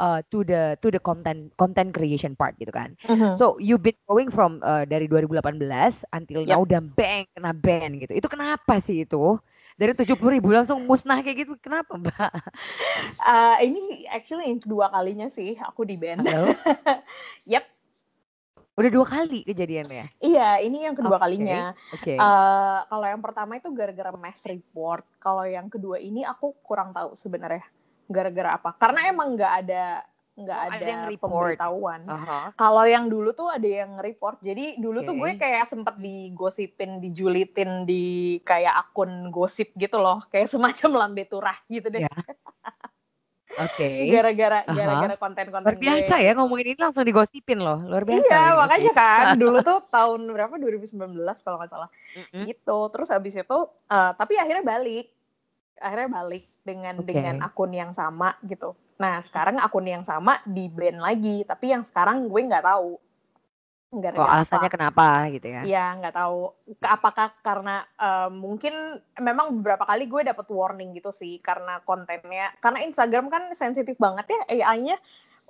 uh, to the to the content content creation part gitu kan. Mhm. So you been going from uh, dari 2018 until Yep. now udah bang kena ban gitu. Itu kenapa sih itu? Dari 70 ribu langsung musnah kayak gitu. Kenapa mbak? Eh, ini actually kedua kalinya sih aku di band. Yep. Udah dua kali kejadiannya. Iya, ini yang kedua Oke. kalinya. Oke. Eh, kalau yang pertama itu gara-gara mass report. Kalau yang kedua ini aku kurang tahu sebenarnya gara-gara apa. Karena emang nggak ada nggak Oh, ada, ada yang report. pemberitahuan. Aha. Kalau yang dulu tuh ada yang report. Jadi dulu tuh Oke. gue kayak sempet digosipin, dijulitin di kayak akun gosip gitu loh, kayak semacam lambe turah gitu deh. Ya. Oke. Gara-gara Aha. gara-gara konten-konten Luar biasa gue. ya ngomongin ini langsung digosipin loh. Luar biasa. Iya, ini. makanya kan dulu tuh tahun berapa 2019 kalau nggak salah. Mm-mm. Gitu. Terus habis itu eh, tapi akhirnya balik. Akhirnya balik dengan Oke. dengan akun yang sama gitu. Nah, sekarang akun yang sama di ban lagi, tapi yang sekarang gue nggak tahu. Oh, Gara-gara alasannya apa. kenapa gitu ya? Iya, nggak tahu. Apakah karena eh, mungkin memang beberapa kali gue dapet warning gitu sih karena kontennya. Karena Instagram kan sensitif banget ya AI-nya.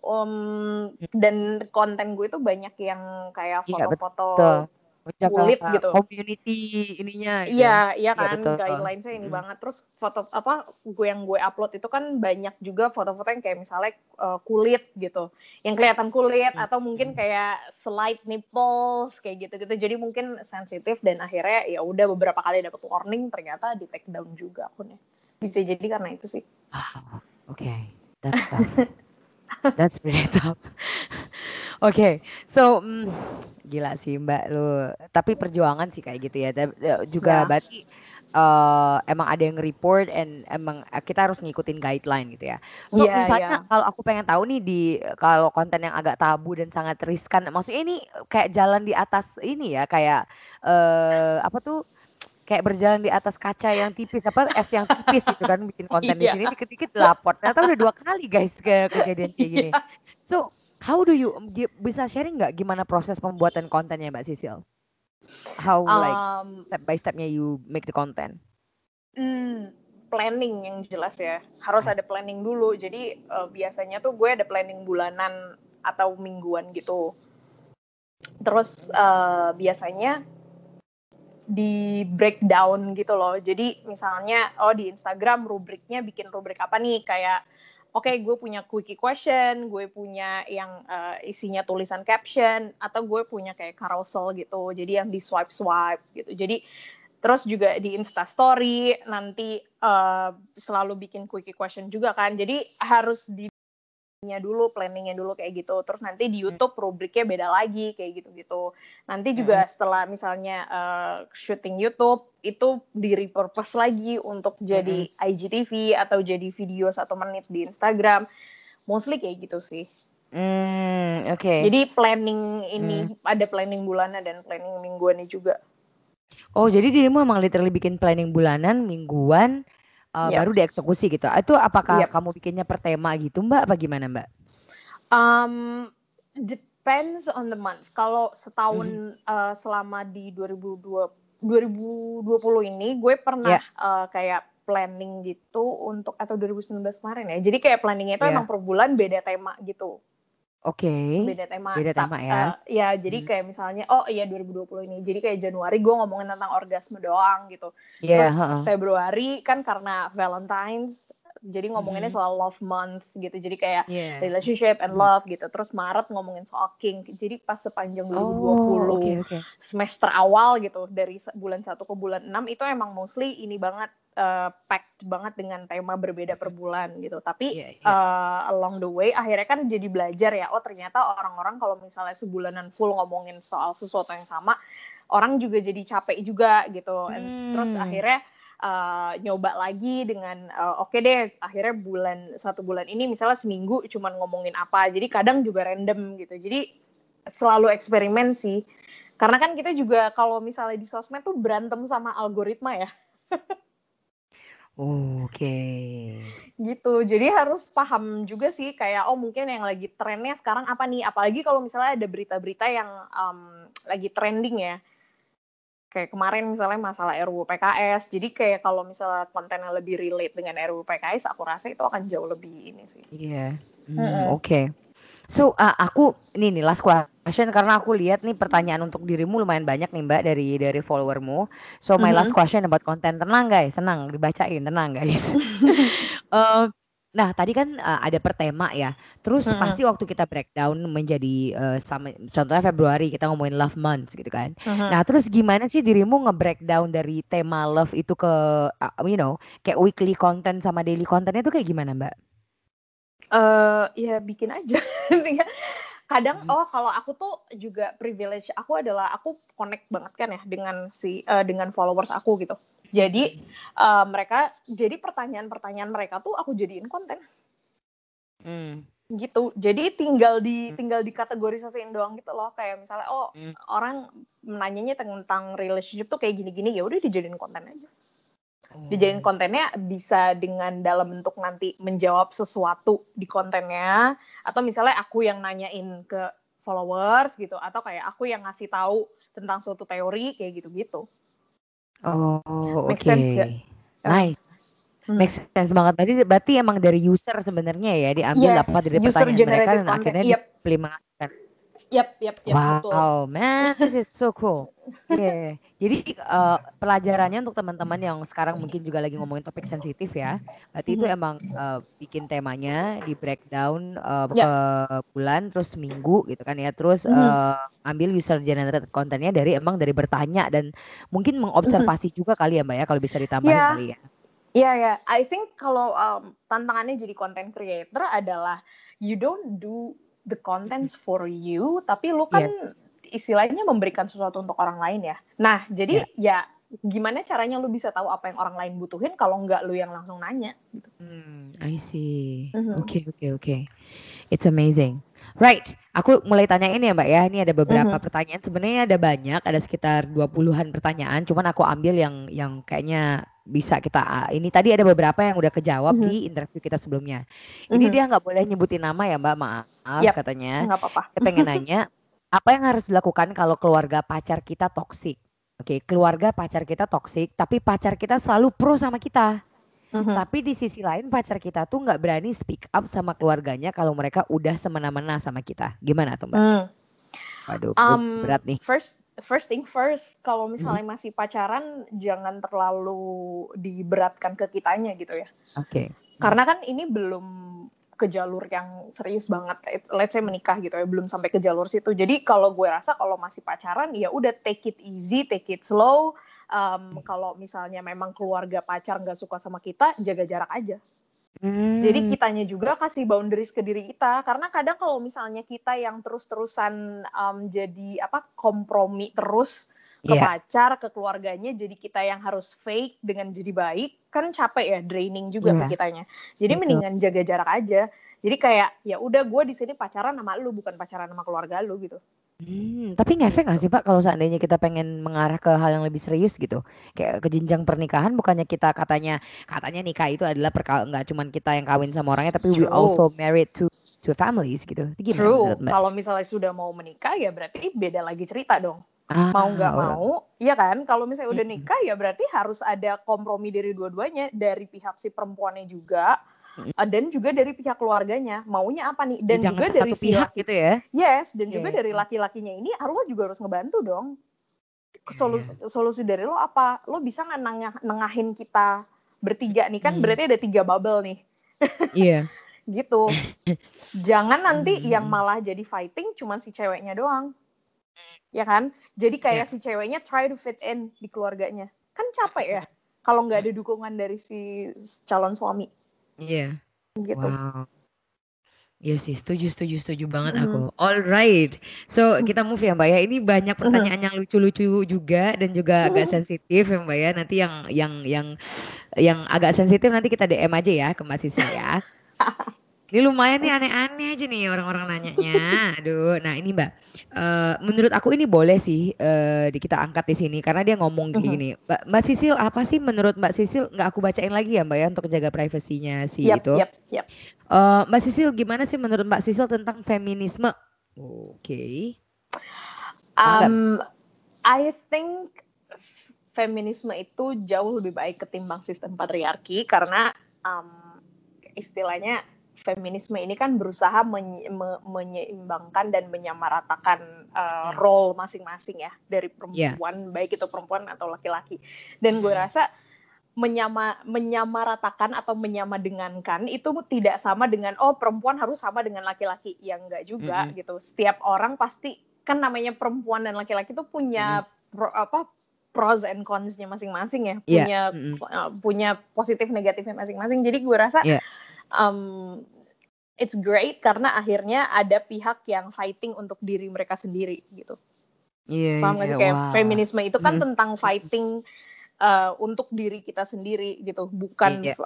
Um, dan konten gue itu banyak yang kayak Iya, foto-foto Betul. Menjaga kulit gitu. community ininya gitu ya. Iya, iya kan betul. guidelines-nya ini Mm. banget. Terus foto apa gue yang gue upload itu kan banyak juga foto-foto yang kayak misalnya uh, kulit gitu. Yang kelihatan kulit Mm. atau mungkin kayak slight nipples kayak gitu-gitu. Jadi mungkin sensitif dan akhirnya ya udah beberapa kali dapet warning ternyata di take down juga akunnya. Bisa jadi karena itu sih. Ah, Oke, that's tough. That's pretty tough. Oke, so mm, gila sih Mbak lu. Tapi perjuangan sih kayak gitu ya. Eh, Juga Ya. berarti eh, emang ada yang report and emang eh, kita harus ngikutin guideline gitu ya. So Iya, misalnya iya. kalau aku pengen tahu nih di kalau konten yang agak tabu dan sangat riskan, maksudnya ini kayak jalan di atas ini ya, kayak eh apa tuh? Kayak berjalan di atas kaca yang tipis apa es yang tipis gitu kan bikin konten di Iya. sini dikit-dikit lapor. Ternyata udah dua kali guys ke kejadian kayak gini. Iya. So, how do you bisa sharing nggak gimana proses pembuatan kontennya Mbak Sisil? How like Um, step by stepnya you make the content? Hmm, planning yang jelas ya. Harus ada planning dulu. Jadi eh, biasanya tuh gue ada planning bulanan atau mingguan gitu. Terus eh, biasanya di breakdown gitu loh. Jadi misalnya oh di Instagram rubriknya bikin rubrik apa nih kayak oke gue punya quickie question, gue punya yang eh, isinya tulisan caption atau gue punya kayak carousel gitu. Jadi yang di swipe swipe gitu. Jadi terus juga di Insta Story nanti eh, selalu bikin quickie question juga kan. Jadi harus di nya dulu planningnya dulu kayak gitu. Terus nanti di YouTube rubriknya beda lagi kayak gitu-gitu. Nanti juga setelah misalnya eh, syuting YouTube itu di repurpose lagi untuk jadi IGTV atau jadi video satu menit di Instagram. Mostly kayak gitu sih. Hmm, oke. jadi planning ini ada planning bulanan dan planning mingguannya juga. Oh, jadi dirimu emang literally bikin planning bulanan, mingguan, uh, Yap. baru dieksekusi gitu. Itu apakah Yap. kamu bikinnya per tema gitu, Mbak? Apa gimana, Mbak? Um, depends on the month. Kalau setahun Mm-hmm. uh, selama di 2020 2020 ini gue pernah Ya. uh, kayak planning gitu untuk atau 2019 kemarin ya. Jadi kayak planningnya itu Ya. emang per bulan beda tema gitu. Oke. Beda tema. Beda tema ya. uh, ya, jadi Hmm. kayak misalnya oh iya 2020 ini. Jadi kayak Januari gue ngomongin tentang orgasme doang gitu. Iya, Terus heeh. Februari kan karena Valentine's jadi ngomonginnya Mhm. soal love month gitu. Jadi kayak Iya. relationship and Hmm. love gitu. Terus Maret ngomongin soal kink. Jadi pas sepanjang Oh, 2020 oke oke. semester awal gitu dari bulan 1 ke bulan 6 itu emang mostly ini banget uh, packed banget dengan tema berbeda per bulan gitu. Tapi Iya, iya. uh, along the way akhirnya kan jadi belajar ya. Oh ternyata orang-orang kalau misalnya sebulanan full ngomongin soal sesuatu yang sama, orang juga jadi capek juga gitu. And Terus Hmm. akhirnya uh, nyoba lagi dengan uh, oke deh akhirnya bulan satu bulan ini misalnya seminggu cuman ngomongin apa. Jadi kadang juga random gitu. Jadi selalu eksperimen sih. Karena kan kita juga kalau misalnya di sosmed tuh berantem sama algoritma ya. Oke. gitu jadi harus paham juga sih kayak oh mungkin yang lagi trennya sekarang apa nih apalagi kalau misalnya ada berita-berita yang um, lagi trending ya kayak kemarin misalnya masalah RUU PKS jadi kayak kalau misalnya kontennya lebih relate dengan RUU PKS aku rasa itu akan jauh lebih ini sih iya yeah. hmm, oke okay. So uh, aku ini nih last question karena aku lihat nih pertanyaan untuk dirimu lumayan banyak nih mbak dari dari followermu so my mm -hmm. last question about konten tenang guys tenang dibacain tenang guys uh, Nah, tadi kan uh, ada per tema ya. Terus hmm. pasti waktu kita breakdown menjadi uh, sama contohnya Februari kita ngomongin love month gitu kan. Hmm. Nah, terus gimana sih dirimu nge-breakdown dari tema love itu ke uh, you know, kayak weekly content sama daily contentnya itu kayak gimana, Mbak? Uh, ya bikin aja. Kadang hmm. oh kalau aku tuh juga privilege aku adalah aku connect banget kan ya dengan si uh, dengan followers aku gitu. Jadi uh, mereka, jadi pertanyaan-pertanyaan mereka tuh aku jadiin konten. Hmm. Gitu. Jadi tinggal di hmm. tinggal dikategorisasiin doang gitu loh. Kayak misalnya oh hmm. orang menanyanya tentang relationship tuh kayak gini-gini ya udah dijadiin konten aja. Oh. Dijadiin kontennya bisa dengan dalam bentuk nanti menjawab sesuatu di kontennya atau misalnya aku yang nanyain ke followers gitu atau kayak aku yang ngasih tahu tentang suatu teori kayak gitu-gitu. Oh, oke. Okay. Nice. Hmm. Make sense banget. Berarti berarti emang dari user sebenarnya ya diambil yes, apa dari pertanyaan mereka dan akhirnya yep. Yap, yap, yap. Wow, betul. man, this is so cool. Oke, okay. jadi uh, pelajarannya untuk teman-teman yang sekarang mungkin juga lagi ngomongin topik sensitif ya. Berarti itu mm-hmm. emang uh, bikin temanya di breakdown uh, yep. ke bulan, terus minggu gitu kan ya. Terus uh, ambil user generated kontennya dari emang dari bertanya dan mungkin mengobservasi mm-hmm. juga kali ya mbak ya kalau bisa ditambahin yeah. kali ya. Iya yeah, ya, yeah. I think kalau um, tantangannya jadi content creator adalah you don't do the contents for you, tapi lu kan yes. istilahnya memberikan sesuatu untuk orang lain ya. Nah, jadi yeah. ya gimana caranya lu bisa tahu apa yang orang lain butuhin kalau nggak lu yang langsung nanya gitu. Hmm, I see. Oke, oke, oke. It's amazing. Right, aku mulai tanyain ya Mbak ya. Ini ada beberapa mm-hmm. pertanyaan. Sebenarnya ada banyak, ada sekitar 20-an pertanyaan. Cuman aku ambil yang yang kayaknya bisa kita ini tadi ada beberapa yang udah kejawab mm-hmm. di interview kita sebelumnya. Ini mm-hmm. dia nggak boleh nyebutin nama ya Mbak, maaf yep. katanya. Nggak apa-apa. Saya pengen nanya, apa yang harus dilakukan kalau keluarga pacar kita toksik? Oke, keluarga pacar kita toksik, tapi pacar kita selalu pro sama kita. Mm-hmm. Tapi di sisi lain pacar kita tuh nggak berani speak up sama keluarganya kalau mereka udah semena-mena sama kita. Gimana tuh Mbak? Mm. Waduh, um, berat nih. First first thing first, kalau misalnya hmm. masih pacaran jangan terlalu diberatkan ke kitanya gitu ya. Oke. Okay. Karena kan ini belum ke jalur yang serius banget. Let's say menikah gitu ya, belum sampai ke jalur situ. Jadi kalau gue rasa kalau masih pacaran ya udah take it easy, take it slow. Um, kalau misalnya memang keluarga pacar nggak suka sama kita, jaga jarak aja. Hmm. Jadi kitanya juga kasih boundaries ke diri kita karena kadang kalau misalnya kita yang terus-terusan um, jadi apa kompromi terus ke yeah. pacar, ke keluarganya jadi kita yang harus fake dengan jadi baik kan capek ya, draining juga yeah. ke kitanya. Jadi Betul. mendingan jaga jarak aja. Jadi kayak ya udah gue di sini pacaran sama lu bukan pacaran sama keluarga lu gitu. Hmm, tapi ngefek nggak sih Pak kalau seandainya kita pengen mengarah ke hal yang lebih serius gitu? Kayak ke jenjang pernikahan bukannya kita katanya katanya nikah itu adalah nggak cuman kita yang kawin sama orangnya tapi we also married to to families gitu. Itu True. Kalau misalnya sudah mau menikah ya berarti beda lagi cerita dong. Ah, mau nggak mau, iya kan? Kalau misalnya udah nikah ya berarti harus ada kompromi dari dua-duanya, dari pihak si perempuannya juga, uh, dan juga dari pihak keluarganya maunya apa nih dan Jangan juga dari pihak gitu ya yes dan yeah. juga dari laki-lakinya ini arwah juga harus ngebantu dong solusi yeah. solusi dari lo apa lo bisa nggak nengah, nengahin kita bertiga nih kan hmm. berarti ada tiga bubble nih iya yeah. gitu jangan nanti hmm. yang malah jadi fighting cuman si ceweknya doang ya kan jadi kayak yeah. si ceweknya try to fit in di keluarganya kan capek ya kalau nggak ada dukungan dari si calon suami Iya. Gitu. Wow. Iya sih, setuju, setuju, setuju banget mm. aku. Alright, so kita move ya Mbak ya. Ini banyak pertanyaan mm. yang lucu-lucu juga dan juga agak sensitif ya Mbak ya. Nanti yang yang yang yang agak sensitif nanti kita DM aja ya ke Mbak Sisi ya. Ini lumayan nih aneh-aneh aja nih orang-orang nanyanya. Aduh, nah ini Mbak, uh, menurut aku ini boleh sih uh, kita angkat di sini karena dia ngomong mm-hmm. gini. Mbak, Mbak Sisil apa sih menurut Mbak Sisil nggak aku bacain lagi ya Mbak ya untuk jaga privasinya si yep, itu. Yep, yep. Uh, Mbak Sisil gimana sih menurut Mbak Sisil tentang feminisme? Oke. Okay. Um, I think feminisme itu jauh lebih baik ketimbang sistem patriarki karena um, istilahnya feminisme ini kan berusaha menye me menyeimbangkan dan menyamaratakan uh, role masing-masing ya dari perempuan yeah. baik itu perempuan atau laki-laki dan gue rasa menyama menyamaratakan atau menyamadengankan itu tidak sama dengan oh perempuan harus sama dengan laki-laki yang enggak juga mm -hmm. gitu setiap orang pasti kan namanya perempuan dan laki-laki itu punya mm -hmm. pro, apa pros and cons-nya masing-masing ya yeah. punya mm -hmm. uh, punya positif negatifnya masing-masing jadi gue rasa yeah. Um, it's great karena akhirnya ada pihak yang fighting untuk diri mereka sendiri gitu yeah, paham yeah, sih kayak wow. feminisme itu kan mm -hmm. tentang fighting uh, untuk diri kita sendiri gitu bukan yeah.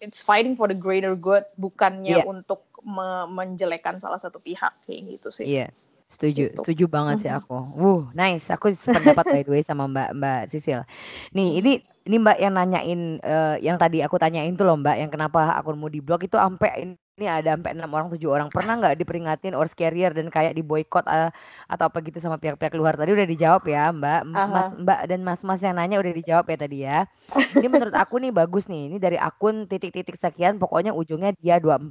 it's fighting for the greater good bukannya yeah. untuk me menjelekan salah satu pihak kayak gitu sih iya yeah. Setuju, gitu. setuju banget sih aku. Wuh, nice. Aku sependapat by the way sama Mbak Mbak Sisil. Nih, ini ini Mbak yang nanyain uh, yang tadi aku tanyain tuh loh Mbak, yang kenapa akunmu di blog itu sampai ini ada sampai enam orang tujuh orang. Pernah nggak diperingatin or carrier dan kayak di boykot uh, atau apa gitu sama pihak-pihak luar? Tadi udah dijawab ya mbak. Mas mbak dan mas mas yang nanya udah dijawab ya tadi ya. Ini menurut aku nih bagus nih. Ini dari akun titik-titik sekian pokoknya ujungnya dia 24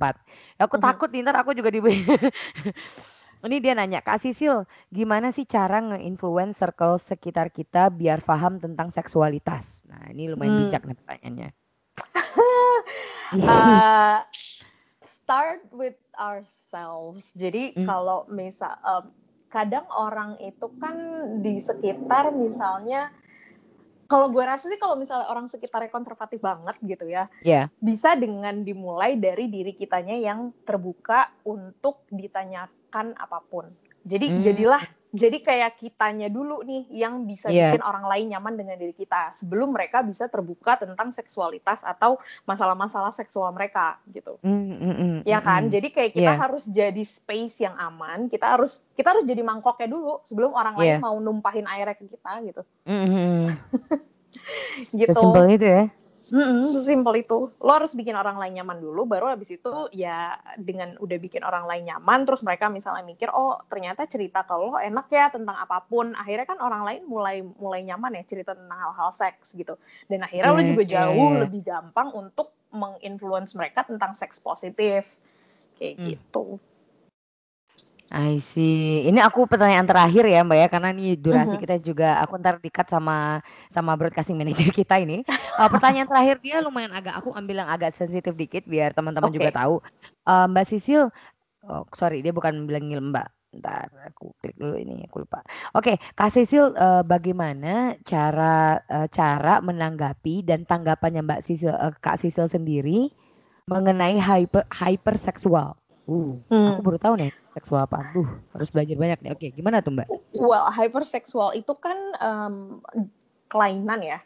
aku uh-huh. takut nih ntar aku juga di ini dia nanya Kak Sisil gimana sih cara nge-influence circle sekitar kita biar paham tentang seksualitas nah ini lumayan hmm. bijak nih pertanyaannya uh, start with ourselves. Jadi hmm. kalau misal um, kadang orang itu kan di sekitar misalnya kalau gue rasa sih kalau misalnya orang sekitarnya konservatif banget gitu ya, yeah. bisa dengan dimulai dari diri kitanya yang terbuka untuk ditanyakan apa pun. Jadi hmm. jadilah jadi kayak kitanya dulu nih yang bisa yeah. bikin orang lain nyaman dengan diri kita sebelum mereka bisa terbuka tentang seksualitas atau masalah-masalah seksual mereka gitu mm, mm, mm, ya kan mm, jadi kayak kita yeah. harus jadi space yang aman kita harus kita harus jadi mangkoknya dulu sebelum orang yeah. lain mau numpahin airnya ke kita gitu mm, -hmm. gitu Sesimpel itu ya Mm-mm, sesimpel itu. Lo harus bikin orang lain nyaman dulu, baru habis itu ya dengan udah bikin orang lain nyaman, terus mereka misalnya mikir, oh ternyata cerita kalau lo enak ya tentang apa pun. Akhirnya kan orang lain mulai mulai nyaman ya cerita tentang hal-hal seks gitu. Dan akhirnya yeah, lo juga jauh yeah, yeah. lebih gampang untuk menginfluence mereka tentang seks positif kayak mm. gitu. I see. Ini aku pertanyaan terakhir ya Mbak ya, karena ini durasi uh-huh. kita juga aku ntar dikat sama sama broadcasting manager kita ini. Uh, pertanyaan terakhir dia lumayan agak aku ambil yang agak sensitif dikit biar teman-teman okay. juga tahu. Uh, Mbak Sisil, oh sorry dia bukan bilang Mbak. Ntar aku klik dulu ini aku lupa. Oke, okay, Kak Sisil uh, bagaimana cara uh, cara menanggapi dan tanggapannya Mbak Sisil uh, Kak Sisil sendiri mengenai hyper hyperseksual? Uh, hmm. aku baru tahu nih seksual apa? Duh, harus belajar banyak nih. Oke, gimana tuh Mbak? Well, hyperseksual itu kan um, kelainan ya.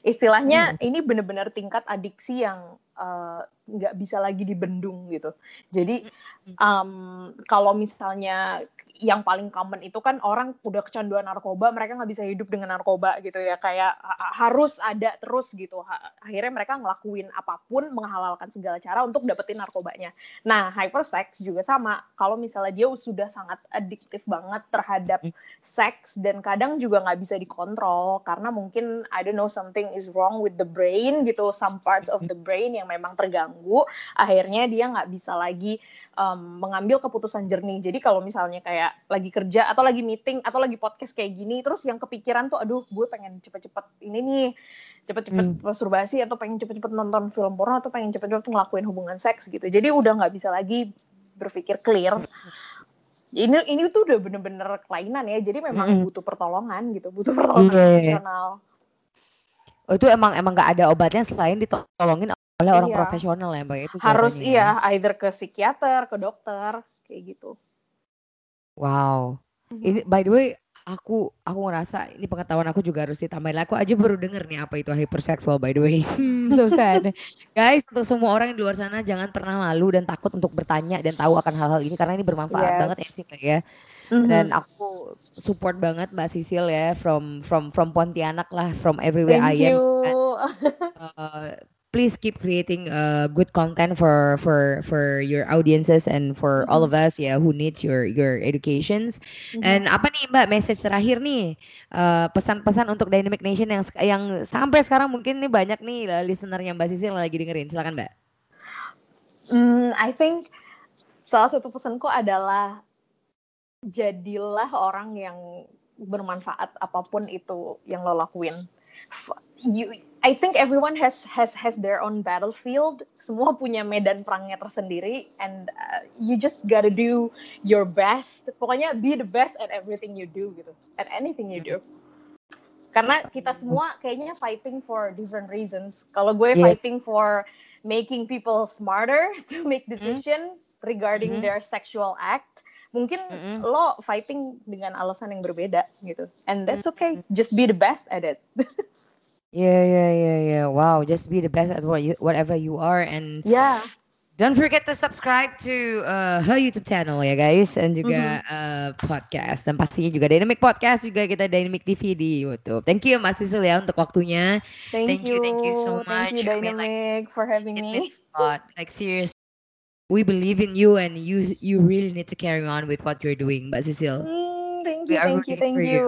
Istilahnya hmm. ini benar-benar tingkat adiksi yang uh, nggak uh, bisa lagi dibendung gitu. Jadi um, kalau misalnya yang paling common itu kan orang udah kecanduan narkoba mereka nggak bisa hidup dengan narkoba gitu ya. Kayak harus ada terus gitu. Akhirnya mereka ngelakuin apa pun menghalalkan segala cara untuk dapetin narkobanya. Nah hypersex juga sama. Kalau misalnya dia sudah sangat adiktif banget terhadap hmm. seks dan kadang juga nggak bisa dikontrol karena mungkin I don't know something is wrong with the brain gitu. Some parts of the brain yang memang terganggu akhirnya dia nggak bisa lagi um, mengambil keputusan jernih. Jadi kalau misalnya kayak lagi kerja atau lagi meeting atau lagi podcast kayak gini, terus yang kepikiran tuh, aduh, gue pengen cepet-cepet ini nih, cepet-cepet hmm. masturbasi atau pengen cepet-cepet nonton film porno atau pengen cepet-cepet ngelakuin hubungan seks gitu. Jadi udah nggak bisa lagi berpikir clear. Ini ini tuh udah bener-bener kelainan ya. Jadi memang hmm. butuh pertolongan gitu, butuh pertolongan yeah. profesional. Oh, itu emang emang nggak ada obatnya selain ditolongin oleh orang iya. profesional ya, Mbak, ya, itu Harus ya? iya, either ke psikiater, ke dokter, kayak gitu. Wow. Mm-hmm. Ini by the way, aku aku ngerasa ini pengetahuan aku juga harus ditambahin. Aku aja baru denger nih apa itu hypersexual by the way. Hmm, so sad. Guys, untuk semua orang di luar sana jangan pernah malu dan takut untuk bertanya dan tahu akan hal-hal ini karena ini bermanfaat yes. banget ya sih ya. Mm-hmm. Dan aku support banget Mbak Sisil ya from from from Pontianak lah, from everywhere Thank I am. You. uh, please keep creating uh, good content for for for your audiences and for all of us ya who needs your your educations. Mhm. And apa nih Mbak message terakhir nih uh, pesan-pesan untuk Dynamic Nation yang yang sampai sekarang mungkin nih banyak nih uh, listener yang Mbak Sisil lagi dengerin. Silakan Mbak. Hmm, I think salah satu pesanku adalah jadilah orang yang bermanfaat apa pun itu yang lo lakuin. You, I think everyone has has has their own battlefield. Semua punya medan perangnya tersendiri, and uh, you just gotta do your best. Pokoknya be the best at everything you do gitu, at anything you do. Karena kita semua kayaknya fighting for different reasons. Kalau gue Yes. fighting for making people smarter to make decision regarding Mhm. their sexual act. Mungkin Mm-mm. lo fighting dengan alasan yang berbeda gitu. And that's okay. Just be the best at it. Yeah, yeah, yeah, yeah. Wow, just be the best at what you, whatever you are and Yeah. Don't forget to subscribe to uh, her YouTube channel ya guys dan juga uh, podcast dan pastinya juga Dynamic Podcast juga kita Dynamic TV di YouTube. Thank you Mas Sisil ya untuk waktunya. Thank, Thank you, you. thank you so Thank much. you, I mean, like, Dynamic, for having me. lot. Like serious. We believe in you and you you really need to carry on with what you're doing, Mbak Sisil. Mm, thank you, thank you, thank you. you.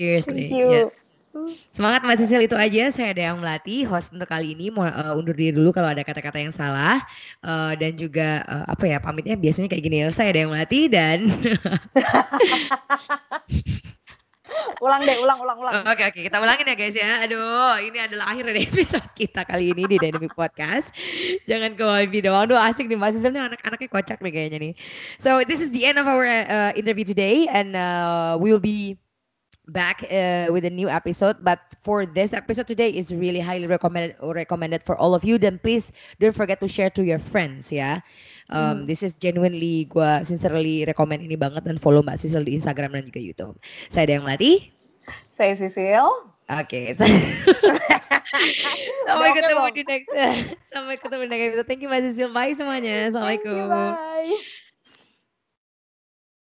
Seriously. Thank you. yes. Semangat Mbak Sisil itu aja. Saya Dayang Melati, host untuk kali ini. Mau uh, undur diri dulu kalau ada kata-kata yang salah Uh, dan juga uh, apa ya pamitnya biasanya kayak gini ya. Saya Dayang Melati dan Ulang deh, ulang, ulang, ulang. Oke oke kita ulangin ya guys ya. Aduh ini adalah akhir dari episode kita kali ini di Dynamic Podcast. Jangan ke wifi doang. Aduh asik nih Mas Sisil nih anak-anaknya kocak nih kayaknya nih. So this is the end of our uh, interview today and uh, we will be back uh, with a new episode. But for this episode today is really highly recommended recommended for all of you. Then please don't forget to share to your friends ya. Um, This is genuinely gua sincerely recommend ini banget dan follow Mbak Sisil di Instagram dan juga YouTube. Saya Dayang Melati. Saya Sisil. Oke. sampai Oke, ketemu Bang. di next. sampai ketemu di next episode. Thank you Mbak Sisil. Bye semuanya. Thank you, Assalamualaikum. bye.